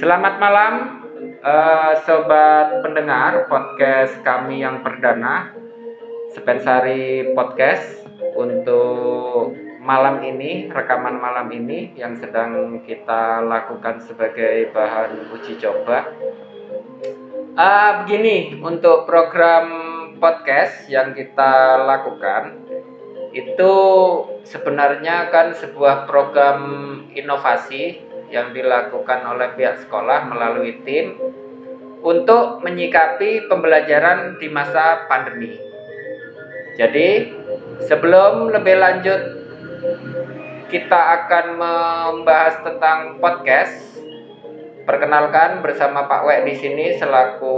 Selamat malam, uh, sobat pendengar podcast kami yang perdana, Spensari Podcast untuk malam ini, rekaman malam ini yang sedang kita lakukan sebagai bahan uji coba. Uh, begini, untuk program podcast yang kita lakukan itu sebenarnya kan sebuah program inovasi yang dilakukan oleh pihak sekolah melalui tim untuk menyikapi pembelajaran di masa pandemi. Jadi, sebelum lebih lanjut kita akan membahas tentang podcast. Perkenalkan bersama Pak Wek di sini selaku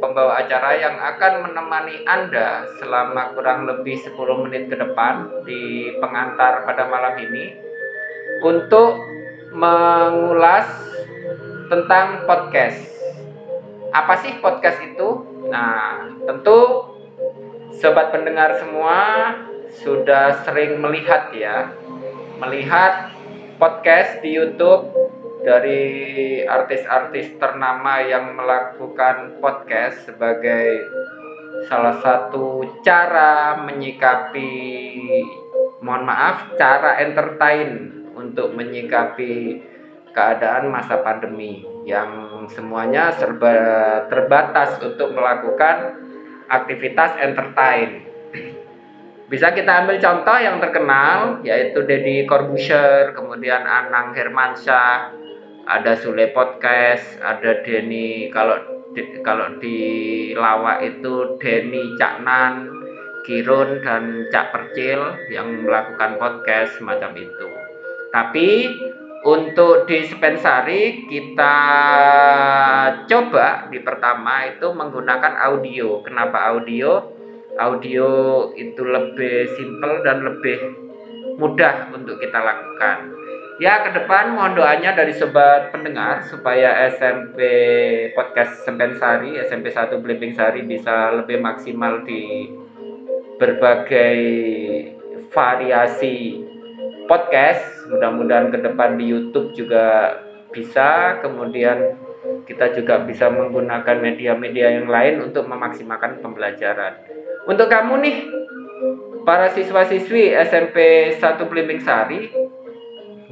pembawa acara yang akan menemani Anda selama kurang lebih 10 menit ke depan di pengantar pada malam ini untuk mengulas tentang podcast. Apa sih podcast itu? Nah, tentu sobat pendengar semua sudah sering melihat ya, melihat podcast di YouTube dari artis-artis ternama yang melakukan podcast sebagai salah satu cara menyikapi mohon maaf cara entertain untuk menyikapi keadaan masa pandemi yang semuanya serba terbatas untuk melakukan aktivitas entertain. Bisa kita ambil contoh yang terkenal yaitu Deddy Corbuzier, kemudian Anang Hermansyah, ada Sule Podcast, ada Denny kalau di, kalau di Lawak itu Denny Caknan, Kirun dan Cak Percil yang melakukan podcast semacam itu. Tapi untuk di Spensari kita coba di pertama itu menggunakan audio. Kenapa audio? Audio itu lebih simple dan lebih mudah untuk kita lakukan. Ya, ke depan mohon doanya dari sobat pendengar supaya SMP Podcast Sempensari, SMP 1 Blimbing Sari bisa lebih maksimal di berbagai variasi podcast. Mudah-mudahan ke depan di YouTube juga bisa, kemudian kita juga bisa menggunakan media-media yang lain untuk memaksimalkan pembelajaran. Untuk kamu nih, para siswa-siswi SMP 1 Blimbing Sari,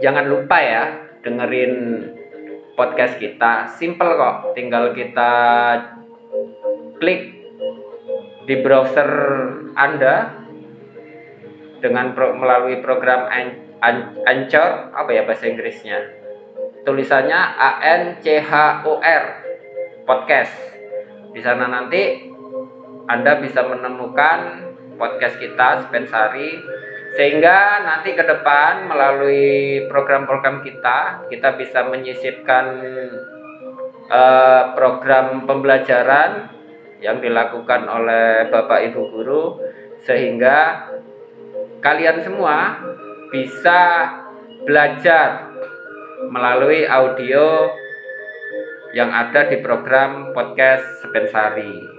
jangan lupa ya dengerin podcast kita simple kok tinggal kita klik di browser Anda dengan pro, melalui program Anchor apa ya bahasa Inggrisnya? Tulisannya A N C H O R podcast. Di sana nanti Anda bisa menemukan podcast kita Spensari sehingga nanti ke depan melalui program-program kita kita bisa menyisipkan uh, program pembelajaran yang dilakukan oleh Bapak Ibu guru sehingga kalian semua bisa belajar melalui audio yang ada di program podcast Spensari.